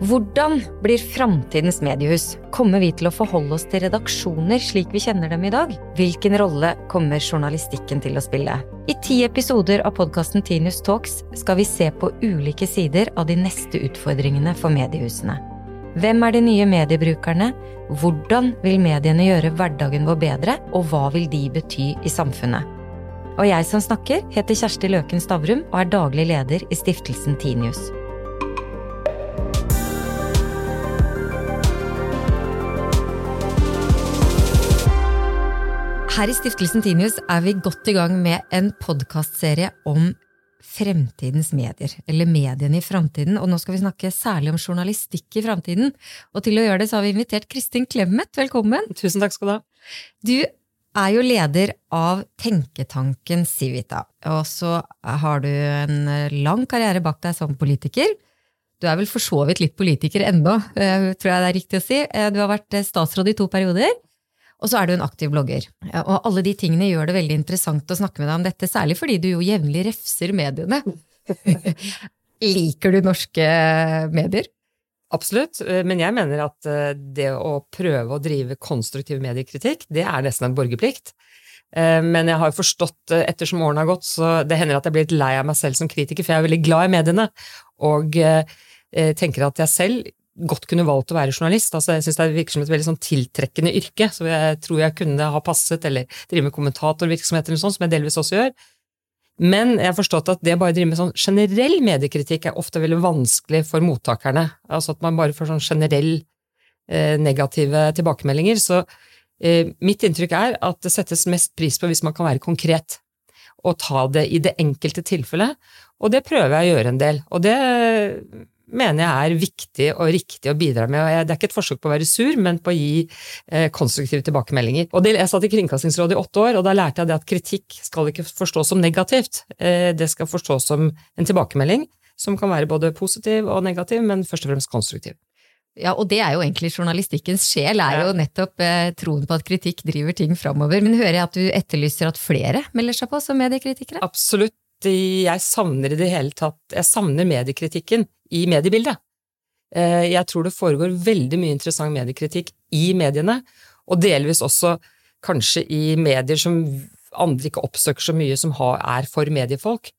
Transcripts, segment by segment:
Hvordan blir framtidens mediehus? Kommer vi til å forholde oss til redaksjoner slik vi kjenner dem i dag? Hvilken rolle kommer journalistikken til å spille? I ti episoder av podkasten Tinius Talks skal vi se på ulike sider av de neste utfordringene for mediehusene. Hvem er de nye mediebrukerne? Hvordan vil mediene gjøre hverdagen vår bedre, og hva vil de bety i samfunnet? Og jeg som snakker, heter Kjersti Løken Stavrum og er daglig leder i stiftelsen Tinius. Her i Stiftelsen Tinius er vi godt i gang med en podkastserie om fremtidens medier, eller mediene i framtiden. Og nå skal vi snakke særlig om journalistikk i framtiden. Og til å gjøre det så har vi invitert Kristin Clemet. Velkommen. Tusen takk skal du ha. Du er jo leder av tenketanken Civita. Og så har du en lang karriere bak deg som politiker. Du er vel for så vidt litt politiker ennå, eh, tror jeg det er riktig å si. Eh, du har vært statsråd i to perioder. Og så er du en aktiv blogger. Og alle de tingene gjør det veldig interessant å snakke med deg om dette, særlig fordi du jo jevnlig refser mediene. Liker du norske medier? Absolutt, men jeg mener at eh, det å prøve å drive konstruktiv mediekritikk, det er nesten en borgerplikt. Eh, men jeg har forstått, eh, ettersom årene har gått, så det hender at jeg blir litt lei av meg selv som kritiker, for jeg er veldig glad i mediene. Og tenker at jeg selv godt kunne valgt å være journalist. Altså, jeg syns det virker som et veldig sånn tiltrekkende yrke, så jeg tror jeg kunne ha passet, eller drive med kommentatorvirksomhet eller sånt, som jeg delvis også gjør. Men jeg har forstått at det å bare drive med sånn generell mediekritikk er ofte veldig vanskelig for mottakerne. Altså at man bare får sånn generell eh, negative tilbakemeldinger. Så eh, mitt inntrykk er at det settes mest pris på hvis man kan være konkret og ta det i det enkelte tilfellet. Og det prøver jeg å gjøre en del. Og det mener jeg er viktig og riktig å bidra med. Og det er ikke et forsøk på å være sur, men på å gi eh, konstruktive tilbakemeldinger. Og det, Jeg satt i Kringkastingsrådet i åtte år, og da lærte jeg det at kritikk skal ikke forstås som negativt. Eh, det skal forstås som en tilbakemelding som kan være både positiv og negativ, men først og fremst konstruktiv. Ja, og det er jo egentlig journalistikkens sjel, er jo nettopp eh, troen på at kritikk driver ting framover. Men hører jeg at du etterlyser at flere melder seg på som mediekritikere? Absolutt. Jeg savner i det hele tatt Jeg savner mediekritikken i mediebildet. Eh, jeg tror det foregår veldig mye interessant mediekritikk i mediene, og delvis også kanskje i medier som andre ikke oppsøker så mye, som er for mediefolk.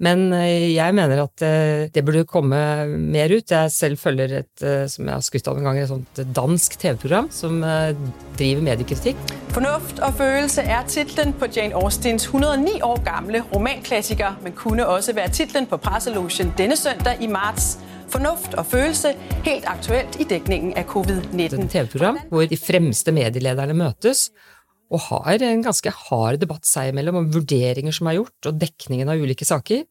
Men eh, jeg mener at eh, det burde komme mer ut. Jeg selv følger et som jeg har skutt av en gang, et sånt dansk TV-program som driver mediekritikk. Fornuft og følelse er tittelen på Jane Austins 109 år gamle romanklassiker, men kunne også være tittelen på presselosjen denne søndag i marts. Fornuft og følelse, helt aktuelt i dekningen av covid-19. Et TV-program hvor de fremste medielederne møtes og har en ganske hard debatt seg imellom om vurderinger som er gjort, og dekningen av ulike saker.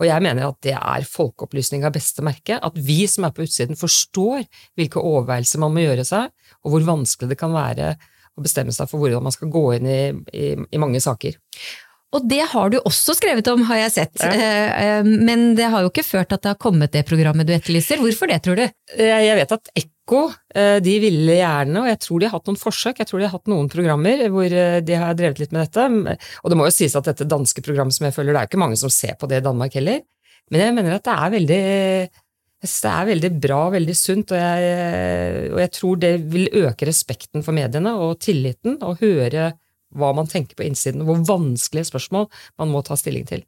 Og jeg mener at det er folkeopplysning av beste merke, at vi som er på utsiden forstår hvilke overveielser man må gjøre seg, og hvor vanskelig det kan være å bestemme seg for hvordan man skal gå inn i, i, i mange saker. Og det har du også skrevet om, har jeg sett. Ja. Eh, eh, men det har jo ikke ført at det har kommet det programmet du etterlyser. Hvorfor det, tror du? Eh, jeg vet at Ekko de ville gjerne, og jeg tror de har hatt noen forsøk, jeg tror de har hatt noen programmer hvor de har drevet litt med dette. Og det må jo sies at dette danske programmet som jeg følger, det er jo ikke mange som ser på det i Danmark heller. Men jeg mener at det er veldig det er veldig bra, veldig sunt, og jeg, og jeg tror det vil øke respekten for mediene og tilliten, å høre hva man tenker på innsiden, og hvor vanskelige spørsmål man må ta stilling til.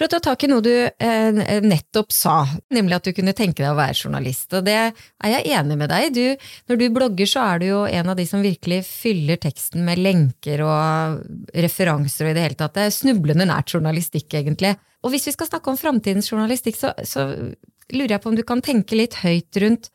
For å ta tak i noe du eh, nettopp sa, nemlig at du kunne tenke deg å være journalist, og det er jeg enig med deg i. Når du blogger, så er du jo en av de som virkelig fyller teksten med lenker og referanser og i det hele tatt. Det er snublende nært journalistikk, egentlig. Og hvis vi skal snakke om framtidens journalistikk, så, så lurer jeg på om du kan tenke litt høyt rundt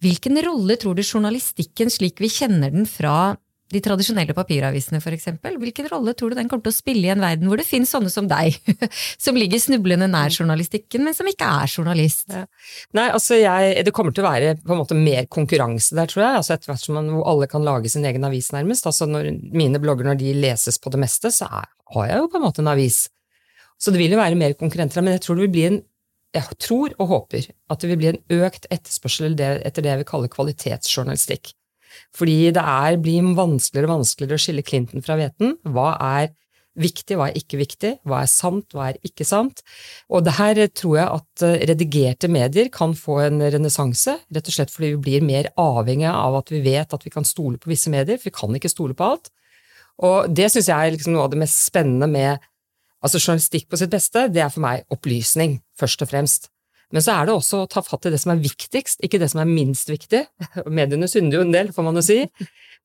hvilken rolle tror du journalistikken slik vi kjenner den fra de tradisjonelle papiravisene f.eks. Hvilken rolle tror du den kommer til å spille i en verden hvor det finnes sånne som deg, som ligger snublende nær journalistikken, men som ikke er journalist? Ja. Nei, altså jeg, Det kommer til å være på en måte mer konkurranse der, tror jeg. altså Etter hvert som man, hvor alle kan lage sin egen avis, nærmest. altså når Mine blogger, når de leses på det meste, så er, har jeg jo på en måte en avis. Så det vil jo være mer konkurrenter men jeg tror det vil bli en jeg tror og håper at det vil bli en økt etterspørsel etter det jeg vil kalle kvalitetsjournalistikk. Fordi det er, blir vanskeligere og vanskeligere å skille Clinton fra hveten. Hva er viktig, hva er ikke viktig, hva er sant, hva er ikke sant. Og det her tror jeg at eh, redigerte medier kan få en renessanse, rett og slett fordi vi blir mer avhengig av at vi vet at vi kan stole på visse medier, for vi kan ikke stole på alt. Og det syns jeg er liksom noe av det mest spennende med altså journalistikk på sitt beste, det er for meg opplysning, først og fremst. Men så er det også å ta fatt i det som er viktigst, ikke det som er minst viktig. Mediene synder jo en del, får man jo si.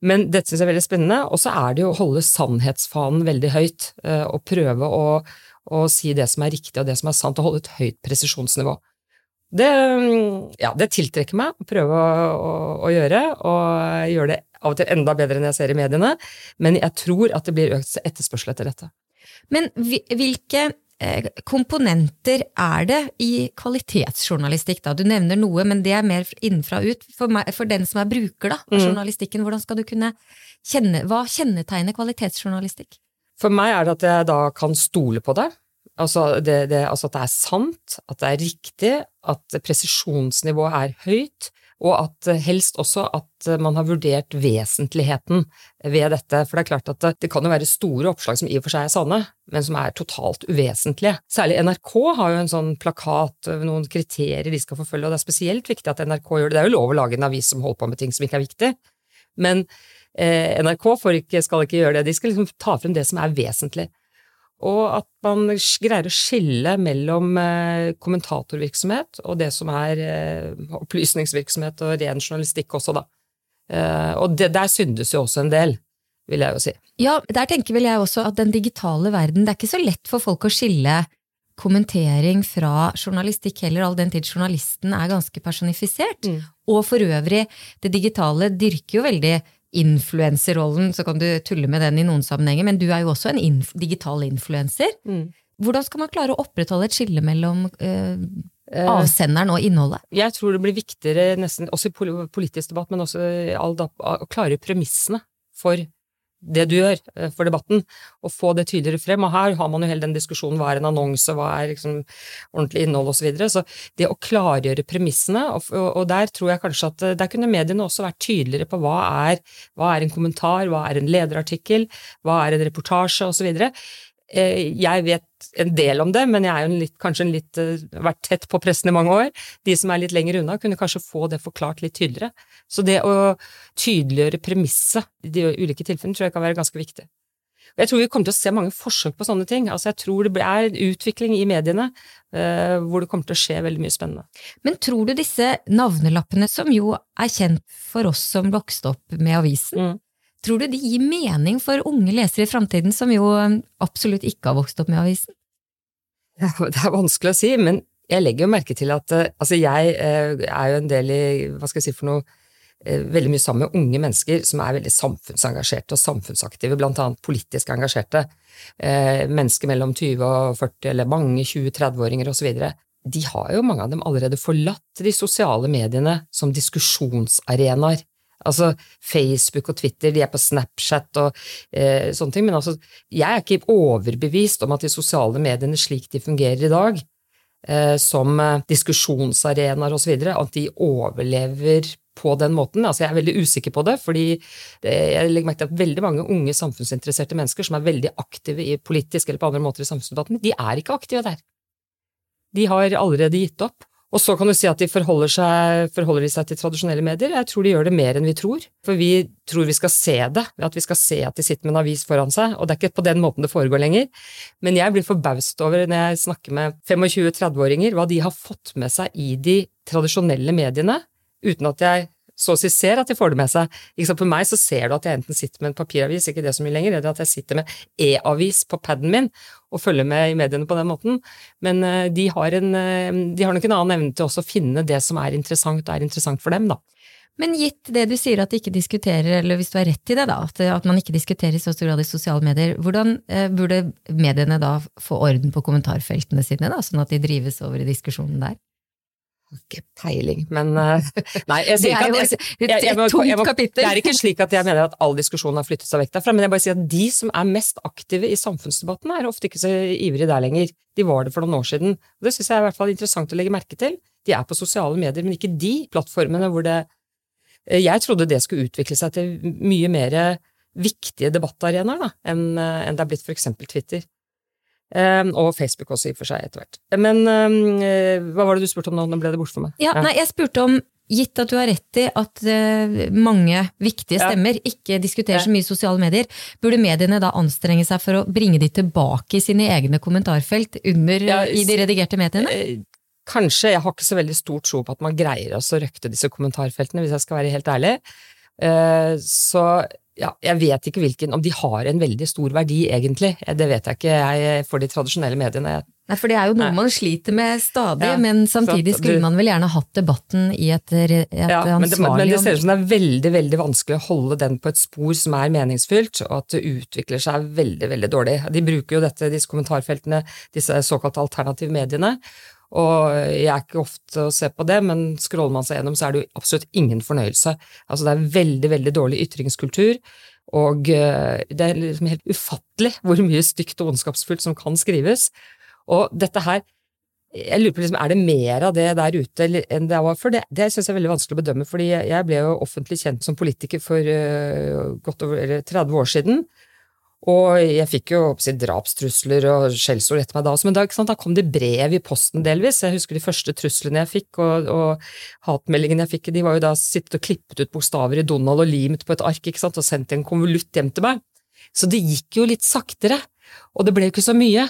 Men dette syns jeg er veldig spennende. Og så er det jo å holde sannhetsfanen veldig høyt, eh, og prøve å, å, si det som er riktig og det som er sant, og holde et høyt presisjonsnivå. Det, ja, det tiltrekker meg å prøve å, å, gjøre, og gjøre det av og til enda bedre enn jeg ser i mediene, men jeg tror at det blir økt etterspørsel etter dette. Men hvilke komponenter er det i kvalitetsjournalistikk? da? Du nevner noe, men det er mer innenfra ut. For, meg, for den som er bruker da, av mm. journalistikken, hvordan skal du kunne kjenne, Hva kjennetegner kvalitetsjournalistikk? For meg er det at jeg da kan stole på det. Altså, det, det, altså at det er sant, at det er riktig, at presisjonsnivået er høyt, og at eh, helst også at eh, man har vurdert vesentligheten ved dette. For det er klart at det, kan jo være store oppslag som i og for seg er sanne, men som er totalt uvesentlige. Særlig NRK har jo en sånn plakat noen kriterier de skal forfølge, og det er spesielt viktig at NRK gjør det. Det er jo lov å lage en avis som holder på med ting som ikke er viktig, men eh, NRK ikke, skal ikke gjøre det. De skal liksom ta frem det som er vesentlig og at man greier å skille mellom eh, kommentatorvirksomhet og det som er eh, opplysningsvirksomhet og ren journalistikk også, da. Eh, og det, der syndes jo også en del, vil jeg jo si. Ja, der tenker vel jeg også at den digitale verden, det er ikke så lett for folk å skille kommentering fra journalistikk heller, all den tid journalisten er ganske personifisert. Mm. Og for øvrig, det digitale dyrker jo veldig influenserrollen, så kan du tulle med den i noen sammenhenger, men du er jo også en inf digital influenser. Mm. Hvordan skal man klare å opprettholde et skille mellom uh, avsenderen og innholdet? Jeg tror det blir viktigere, nesten, også i politisk debatt, men også å klare premissene for det du gjør eh, for debatten, og få det tydeligere frem. Og her har man jo hele den diskusjonen hva er en annonse, hva er liksom ordentlig innhold osv. Så, videre. så det å klargjøre premissene, og, og, der tror jeg kanskje at eh, der kunne mediene også vært tydeligere på hva er, hva er en kommentar, hva er en lederartikkel, hva er en reportasje osv. Eh, jeg vet en del om det, men jeg er jo en litt, kanskje en litt, eh, vært tett på pressen i mange år. De som er litt lenger unna, kunne kanskje få det forklart litt tydeligere. Så det å tydeliggjøre premisset i de ulike tilfellene tror jeg kan være ganske viktig. Jeg tror vi kommer til å se mange forsøk på sånne ting. Altså jeg tror det er en utvikling i mediene uh, hvor det kommer til å skje veldig mye spennende. Men tror du disse navnelappene, som jo er kjent for oss som vokste opp med avisen, mm. Tror du de gir mening for unge lesere i framtiden, som jo absolutt ikke har vokst opp med avisen? Det er vanskelig å si, men jeg legger jo merke til at eh, altså jeg eh, er jo en del i, hva skal jeg si for noe, eh, veldig mye sammen med unge mennesker som er veldig samfunnsengasjerte og samfunnsaktive, blant annet politisk engasjerte. Mennesker mellom 20 og 40, eller mange 20-30-åringer osv. De har jo mange av dem allerede forlatt de sosiale mediene som diskusjonsarenaer. Altså Facebook og Twitter, de er på Snapchat og eh, sånne ting, men altså, jeg er ikke overbevist om at de sosiale mediene slik de fungerer i dag, eh, som eh, diskusjonsarenaer osv., at de overlever på den måten. Altså, jeg er veldig usikker på det, fordi jeg legger merke til at veldig mange unge samfunnsinteresserte mennesker som er veldig aktive i politisk eller på andre måter i samfunnsdebatten, de er ikke aktive der. De har allerede gitt opp. Og så kan du si at de forholder seg, forholder de seg til tradisjonelle medier. Jeg tror de gjør det mer enn vi tror. For vi tror vi skal se det, at vi skal se at de sitter med en avis foran seg. Og det er ikke på den måten det foregår lenger. Men jeg blir forbauset over, når jeg snakker med 25-30-åringer, hva de har fått med seg i de tradisjonelle mediene, uten at jeg så å si ser at de får det med seg. For meg så ser du at jeg enten sitter med en papiravis, ikke det så mye lenger, eller at jeg sitter med e-avis på paden min og følger med i mediene på den måten. Men eh, de har, en, eh, de har nok en annen evne til også å finne det som er interessant og er interessant for dem, da. Men gitt det du sier at de ikke diskuterer, eller hvis du har rett i det, da, at, at man ikke diskuterer i så stor grad i sosiale medier, hvordan eh, burde mediene da få orden på kommentarfeltene sine, da, sånn at de drives over i diskusjonen der? Ikke peiling, men uh, Nei, jeg sier ikke at Det er jo et tungt kapittel. Det er ikke slik at jeg mener at all diskusjon har flyttet seg vekk derfra, men jeg bare sier at de som er mest aktive i samfunnsdebatten, er ofte ikke så ivrige der lenger. De var det for noen år siden. Og det syns jeg er i hvert fall interessant å legge merke til. De er på sosiale medier, men ikke de plattformene hvor det eh, Jeg trodde det skulle utvikle seg til mye mer viktige debattarenaer enn enn det er blitt eksempel Twitter. Um, og Facebook også, i og for seg, etter hvert. Men um, hva var det du spurte om nå? Nå ble det borte for meg. Ja, nei, jeg spurte om, gitt at du har rett i at uh, mange viktige Ja. stemmer ikke diskuterer så mye i sosiale medier, burde mediene da anstrenge seg for å bringe de tilbake i sine egne kommentarfelt under Ja, i de redigerte mediene? Eh, Kanskje. Jeg har ikke så veldig stor tro på at man greier å røkte disse kommentarfeltene, hvis jeg skal være helt ærlig. Eh, Så ja, jeg vet ikke hvilken, om de har en veldig stor verdi, egentlig. Det vet jeg ikke jeg, for de tradisjonelle mediene. Jeg- Nei, for det er jo noe Nei. man sliter med stadig, Ja, men samtidig sant, skulle du- man vel gjerne hatt debatten i et, et Ja, men det, men det ser ut som det er veldig veldig vanskelig å holde den på et spor som er meningsfylt, og at det utvikler seg veldig veldig dårlig. De bruker jo dette, disse kommentarfeltene, disse såkalte alternative mediene, og jeg er ikke ofte å se på det, men scroller man seg gjennom, så er det jo absolutt ingen fornøyelse. Altså det er veldig, veldig dårlig ytringskultur, og eh, det er liksom helt ufattelig hvor mye stygt og ondskapsfullt som kan skrives. Og dette her jeg lurer på liksom, Er det mer av det der ute enn det var før? Det, det syns jeg er veldig vanskelig å bedømme, fordi jeg, ble jo offentlig kjent som politiker for øh, godt over eller 30 år siden. Og jeg fikk jo si, drapstrusler og skjellsord etter meg da også, men da, da kom det brev i posten delvis. Jeg husker de første truslene jeg fikk, og, og hatmeldingene jeg fikk, de var jo da sittet og klippet ut bokstaver i Donald og limt på et ark ikke sant, og sendt i en konvolutt hjem til meg. Så det gikk jo litt saktere, og det ble jo ikke så mye.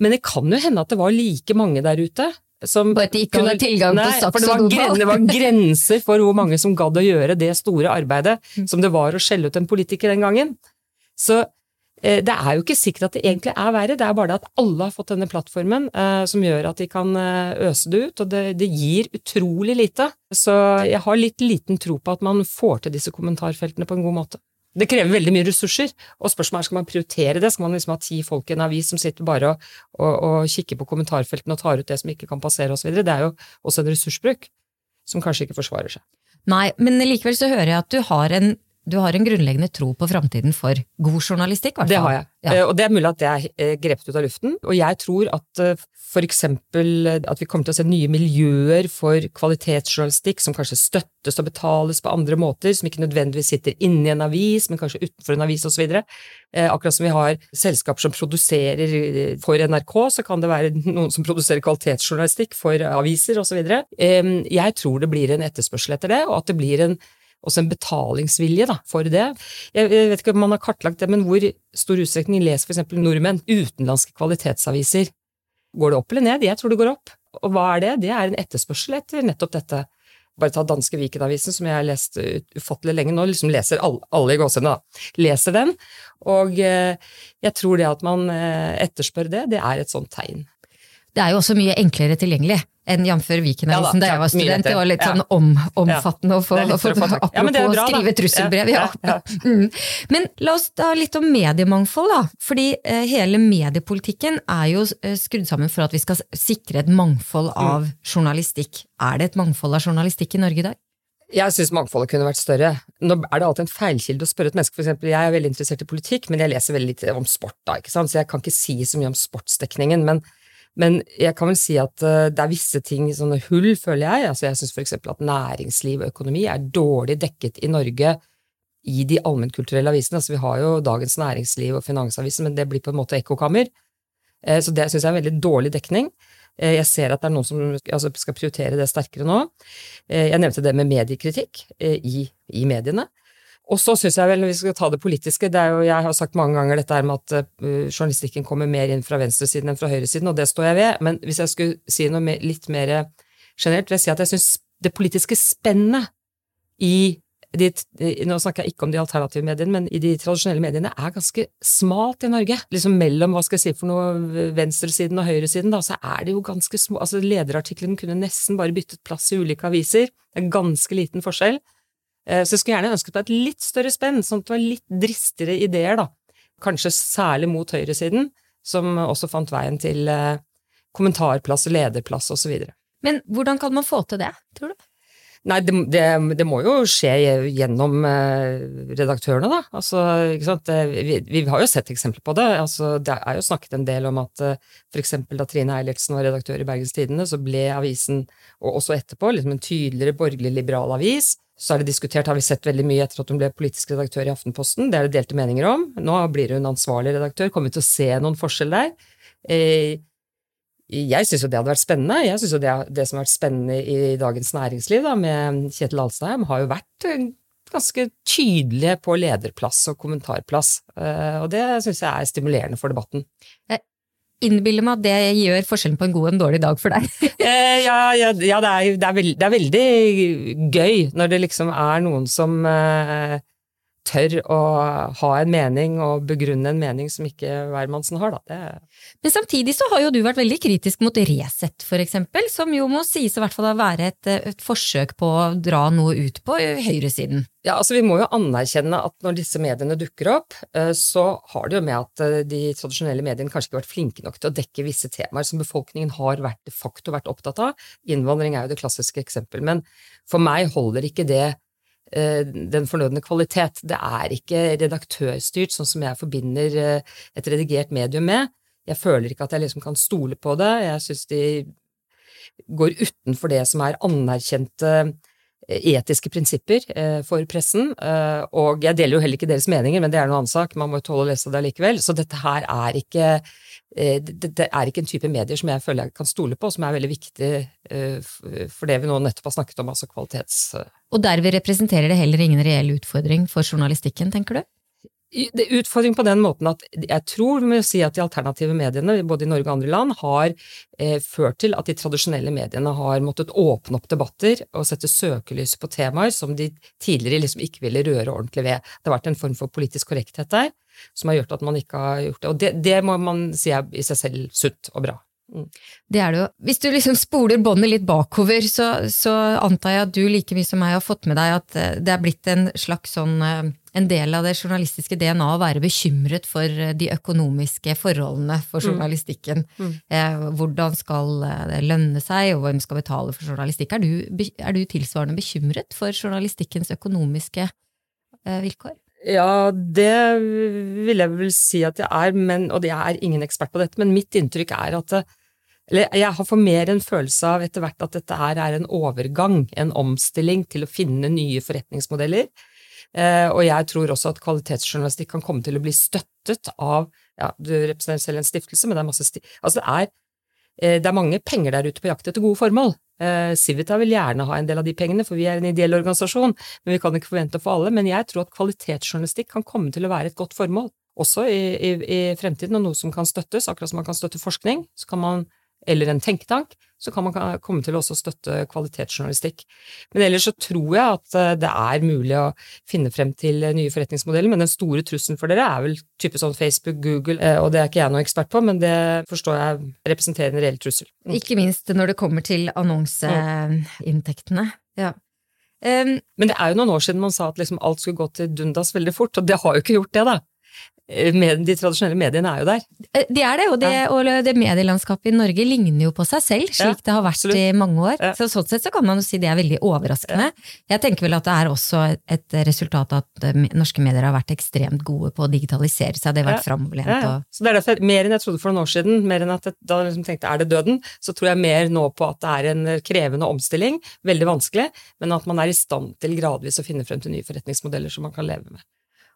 Men det kan jo hende at det var like mange der ute som Bare at de ikke hadde tilgang nei, til saks det og var, Donald. gren, det var grenser for hvor mange som gadd å gjøre det store arbeidet Mm. som det var å skjelle ut en politiker den gangen. Så det er jo ikke sikkert at det egentlig er verre, det er bare det at alle har fått denne plattformen eh, som gjør at de kan eh, øse det ut, og det, det gir utrolig lite. Så jeg har litt liten tro på at man får til disse kommentarfeltene på en god måte. Det krever veldig mye ressurser, og spørsmålet er skal man prioritere det? Skal man liksom ha ti folk i en avis som sitter bare og, og, og kikker på kommentarfeltene og tar ut det som ikke kan passere osv.? Det er jo også en ressursbruk som kanskje ikke forsvarer seg. Nei, men likevel så hører jeg at du har en, du har en grunnleggende tro på framtiden for god journalistikk, i hvert fall. Det har jeg. Ja. Eh, Og det er mulig at det er eh, grepet ut av luften. Og jeg tror at f.eks. eh, at vi kommer til å se nye miljøer for kvalitetsjournalistikk som kanskje støttes og betales på andre måter, som ikke nødvendigvis sitter inni en avis, men kanskje utenfor en avis osv. Akkurat som vi har selskaper som produserer for NRK, så kan det være noen som produserer kvalitetsjournalistikk for aviser osv. Jeg tror det blir en etterspørsel etter det, og at det blir en også en betalingsvilje da, for det. Jeg, jeg vet ikke om man har kartlagt det, men hvor stor utstrekning leser eksempel nordmenn utenlandske kvalitetsaviser? Går det opp eller ned? Jeg tror det går opp. Og hva er det? Det er en etterspørsel etter nettopp dette. Bare ta danske Viken-avisen, som jeg har lest ufattelig lenge nå, liksom leser alle, alle i gåsehudene, da. Leser den. Og eh, jeg tror det at man eh, etterspør det, det er et sånt tegn. Det er jo også mye enklere tilgjengelig enn jf. Viken-avisen da, da jeg var student. Det var litt sånn om, omfattende å få, å få tak. Ja, Apropos bra, å skrive trusselbrev, ja. Ja, Mm. Men la oss ta litt om mediemangfold, da. Fordi eh, hele mediepolitikken er jo eh, skrudd sammen for at vi skal sikre et mangfold Mm. av journalistikk. Er det et mangfold av journalistikk i Norge i dag? Jeg syns mangfoldet kunne vært større. Nå er det alltid en feilkilde å spørre et menneske, for eksempel. Jeg er veldig interessert i politikk, men jeg leser veldig lite om sport, da, ikke sant, så jeg kan ikke si så mye om sportsdekningen. Men, men jeg kan vel si at eh, det er visse ting, sånne hull, føler jeg. Altså, jeg syns eksempel at næringsliv og økonomi er dårlig dekket i Norge i de allmennkulturelle avisene. Altså, vi har jo Dagens Næringsliv og Finansavisen, men det blir på en måte ekkokammer. Eh, Så det syns jeg er en veldig dårlig dekning. Eh, Jeg ser at det er noen som altså, skal prioritere det sterkere nå. Jeg nevnte det med mediekritikk i, i mediene. Og så syns jeg vel, når vi skal ta det politiske, det er jo, jeg har sagt mange ganger dette her med at eh, journalistikken kommer mer inn fra venstresiden enn fra høyresiden, og det står jeg ved, men hvis jeg skulle si noe mer, litt mer generelt, vil jeg si at jeg syns det politiske spennet i de, nå snakker jeg ikke om de alternative mediene, men i de tradisjonelle mediene er ganske smalt i Norge. Liksom mellom hva skal jeg si for noe venstresiden og høyresiden, da, så er det jo ganske små altså Lederartiklene kunne nesten bare byttet plass i ulike aviser. Det er ganske liten forskjell. Eh, Så jeg skulle gjerne ønsket på et litt større spenn, sånn at det var litt dristigere ideer, da. Kanskje særlig mot høyresiden, som også fant veien til eh, kommentarplass og lederplass videre. Men hvordan kan man få til det, tror du? Nei, det, det, det må jo skje gjennom eh, redaktørene, da. Altså, ikke sant? Vi, vi har jo sett eksempler på det. Altså, det er jo snakket en del om at f.eks. da Trine Eilertsen var redaktør i Bergens Tidende, så ble avisen, og også etterpå, liksom en tydeligere borgerlig-liberal avis. Så er det diskutert, har vi sett veldig mye etter at hun ble politisk redaktør i Aftenposten. Det er det delte meninger om. Nå blir hun ansvarlig redaktør. Kommer vi til å se noen forskjell der? Eh, jeg syns jo det hadde vært spennende. Jeg syns jo det, det, som har vært spennende i Dagens Næringsliv da, med Kjetil Alstheim, har jo vært eh, ganske tydelige på lederplass og kommentarplass. Eh, og det syns jeg er stimulerende for debatten. Innbiller meg at det gjør forskjellen på en god og en dårlig dag for deg. Eh, ja, ja, ja det, er, det, er veld, det, er, veldig gøy når det liksom er noen som tør å ha en mening og begrunne en mening som ikke hvermannsen har, da. Det... Men samtidig så har jo du vært veldig kritisk mot Resett, for eksempel, som jo må sies i hvert fall å være et, et forsøk på å dra noe ut på høyresiden. Ja, altså Vi må jo anerkjenne at når disse mediene dukker opp, eh, så har det jo med at eh, de tradisjonelle mediene kanskje ikke har vært flinke nok til å dekke visse temaer som befolkningen har vært de facto vært opptatt av. Innvandring er jo det klassiske eksempel, men for meg holder ikke det Eh, den fornødne kvalitet. Det er ikke redaktørstyrt, sånn som jeg forbinder eh, et redigert medium med. Jeg føler ikke at jeg liksom kan stole på det. Jeg syns de går utenfor det som er anerkjente eh, etiske prinsipper for pressen. Og jeg deler jo heller ikke deres meninger, men det er noen annen sak. Man må jo tåle å lese det likevel. Så dette her er ikke Eh, det, er ikke en type medier som jeg føler jeg kan stole på, som er veldig viktig eh, for det vi nå nettopp har snakket om, altså kvalitets... Og derved representerer det heller ingen reell utfordring for journalistikken, tenker du? Det er utfordring på den måten at jeg tror vi må si at de alternative mediene, både i Norge og andre land, har eh, ført til at de tradisjonelle mediene har måttet åpne opp debatter og sette søkelyset på temaer som de tidligere liksom ikke ville røre ordentlig ved. Det har vært en form for politisk korrekthet der som har gjort at man ikke har gjort det. Og det, det må man si er i seg selv sunt og bra. Mm. Det er det jo. Hvis du liksom spoler båndet litt bakover, så, så, antar jeg at du like mye som meg har fått med deg at eh, det er blitt en slags sånn eh, en del av det journalistiske DNA å være bekymret for eh, de økonomiske forholdene for mm. journalistikken. Mm. Mm. Hvordan skal det lønne seg, og hvem skal betale for journalistikk? Er du, er du tilsvarende bekymret for journalistikkens økonomiske vilkår? Ja, det vil jeg vel si at jeg er, men, og jeg er ingen ekspert på dette, men mitt inntrykk er at eller jeg har for mer en følelse av etter hvert at dette her er en overgang, en omstilling til å finne nye forretningsmodeller. Eh, og jeg tror også at kvalitetsjournalistikk kan komme til å bli støttet av ja, Du representerer selv en stiftelse, men det er masse sti Altså, det er, eh, det er mange penger der ute på jakt etter gode formål. Uh, Civita vil gjerne ha en del av de pengene, for vi er en ideell organisasjon, men vi kan ikke forvente å få alle. Men jeg tror at kvalitetsjournalistikk kan komme til å være et godt formål, også i, i, i fremtiden, og noe som kan støttes. Akkurat som man kan støtte forskning, så kan man eller en tenketank, så kan man komme til å også støtte kvalitetsjournalistikk. Men ellers så tror jeg at eh, det er mulig å finne frem til eh, nye forretningsmodeller, men den store trusselen for dere er vel type sånn Facebook, Google, eh, og det er ikke jeg noen ekspert på, men det forstår jeg representerer en reell trussel. Mm. Ikke minst når det kommer til annonseinntektene. Ja. Um, men det er jo noen år siden man sa at liksom alt skulle gå til dundas veldig fort, og det har jo ikke gjort det, da. Eh, med, de tradisjonelle mediene er jo der. Eh, de er det, og det, ja. og det medielandskapet i Norge ligner jo på seg selv, slik ja, det har vært absolutt. i mange år. Ja. Så sånn sett så kan man jo si det er veldig overraskende. Jeg tenker vel at det er også et resultat av at eh, norske medier har vært ekstremt gode på å digitalisere seg, det har vært framoverlent. Og... Så det er derfor, mer enn jeg trodde for noen år siden, mer enn at jeg, da liksom tenkte er det døden, så tror jeg mer nå på at det er en krevende omstilling, veldig vanskelig, men at man er i stand til gradvis å finne frem til nye forretningsmodeller som man kan leve med.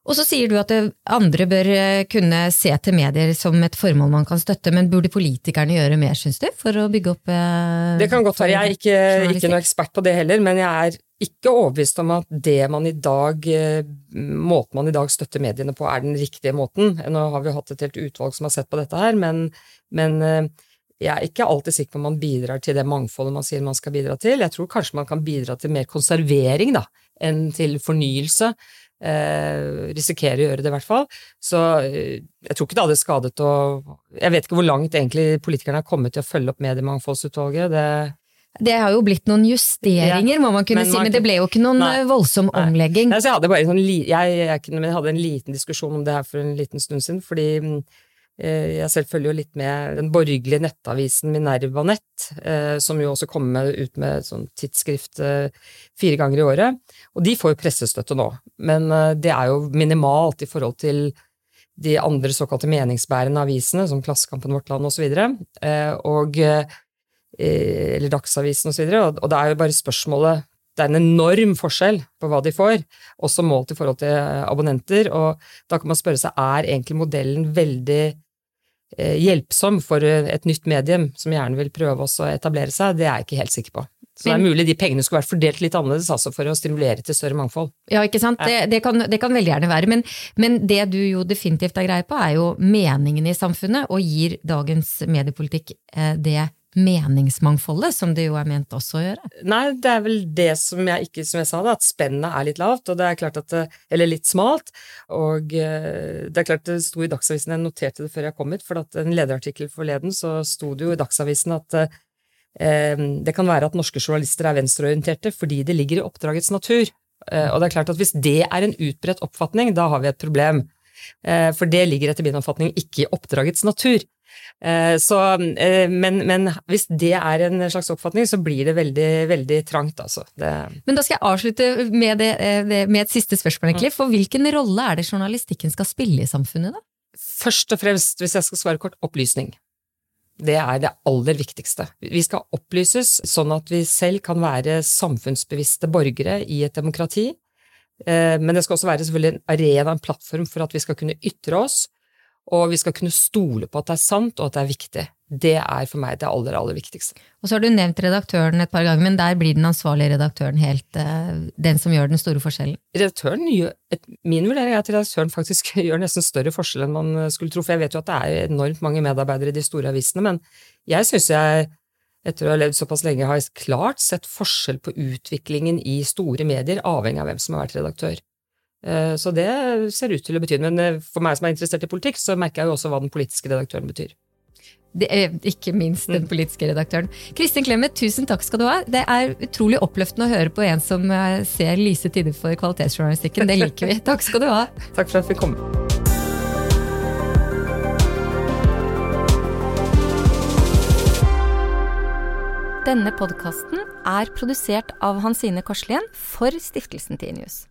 Og så sier du at andre bør eh, kunne se til medier som et formål man kan støtte, men burde politikerne gjøre mer, syns du, for å bygge opp eh, Det kan godt være. Jeg er ikke, ikke noen ekspert på det heller, men jeg er ikke overbevist om at det man i dag, eh, måten man i dag støtter mediene på, er den riktige måten. Nå har vi hatt et helt utvalg som har sett på dette her, men, men eh, jeg er ikke alltid sikker på om man bidrar til det mangfoldet man sier man skal bidra til. Jeg tror kanskje man kan bidra til mer konservering da, enn til fornyelse eh, risikerer å gjøre det, i hvert fall. Så eh, jeg tror ikke det hadde skadet å Jeg vet ikke hvor langt egentlig politikerne har kommet til å følge opp Mediemangfoldsutvalget. Det det har jo blitt noen justeringer, ja, må man kunne men si, men det ble jo ikke noen nei, voldsom nei. omlegging. Nei, jeg, hadde bare sånn, jeg, jeg, jeg, hadde en liten diskusjon om det her for en liten stund siden, fordi mm, Eh, jeg selv følger jo litt med den borgerlige nettavisen Minerva Nett, eh, som jo også kommer ut med sånn tidsskrift eh, fire ganger i året. Og de får jo pressestøtte nå, men det er jo minimalt i forhold til de andre såkalte meningsbærende avisene, som Klassekampen, Vårt Land osv., og, eller Dagsavisen osv., og, og det er jo bare spørsmålet det er en enorm forskjell på hva de får, også målt i forhold til abonnenter. Og da kan man spørre seg er egentlig modellen veldig eh, hjelpsom for et nytt medium som gjerne vil prøve å etablere seg? Det er jeg ikke helt sikker på. Så det er mulig de pengene skulle vært fordelt litt annerledes altså for å stimulere til større mangfold. Ja, ikke sant. Det, det, kan, det kan, veldig gjerne være. Men, men, det du jo definitivt er greie på, er jo meningen i samfunnet, og gir dagens mediepolitikk eh, det meningsmangfoldet, som det jo er ment også å gjøre? Nei, det er vel det som jeg ikke, som jeg sa, da, at spennet er litt lavt, og det er klart at, eller litt smalt. Og eh, det er klart det sto i Dagsavisen, jeg noterte det før jeg kom hit, for at en lederartikkel forleden så sto det jo i Dagsavisen at eh, det kan være at norske journalister er venstreorienterte fordi det ligger i oppdragets natur. Eh, og det er klart at hvis det er en utbredt oppfatning, da har vi et problem. Eh, for det ligger etter min oppfatning ikke i oppdragets natur. Eh, så, eh, men, men, hvis det er en slags oppfatning, så blir det veldig, veldig trangt, altså. Det... Men da skal jeg avslutte med, det, med et siste spørsmål, egentlig. For hvilken rolle er det journalistikken skal spille i samfunnet, da? Først og fremst, hvis jeg skal svare kort, opplysning. Det er det aller viktigste. Vi skal opplyses sånn at vi selv kan være samfunnsbevisste borgere i et demokrati. Men det skal også være selvfølgelig en arena, en plattform for at vi skal kunne ytre oss, og vi skal kunne stole på at det er sant, og at det er viktig. Det er for meg det aller, aller viktigste. Og så har du nevnt redaktøren et par ganger, men der blir den ansvarlige redaktøren helt uh, den som gjør den store forskjellen? Redaktøren gjør, Min vurdering er at redaktøren faktisk gjør nesten større forskjell enn man skulle tro, for jeg vet jo at det er enormt mange medarbeidere i de store avisene, men jeg syns jeg etter å ha levd såpass lenge, har klart sett forskjell på utviklingen i store medier, avhengig av hvem som har vært redaktør. Eh, så det ser ut til å bety Men eh, for meg som er interessert i politikk, så merker jeg jo også hva den politiske redaktøren betyr. Det er ikke minst den mm. politiske redaktøren. Kristin Clemet, tusen takk skal du ha. Det er utrolig oppløftende å høre på en som eh, ser lyse tider for kvalitetsjournalistikken. Det liker vi. Takk skal du ha. Takk for at vi kom. Denne podkasten er produsert av Hansine Korslien for Stiftelsen Tinius.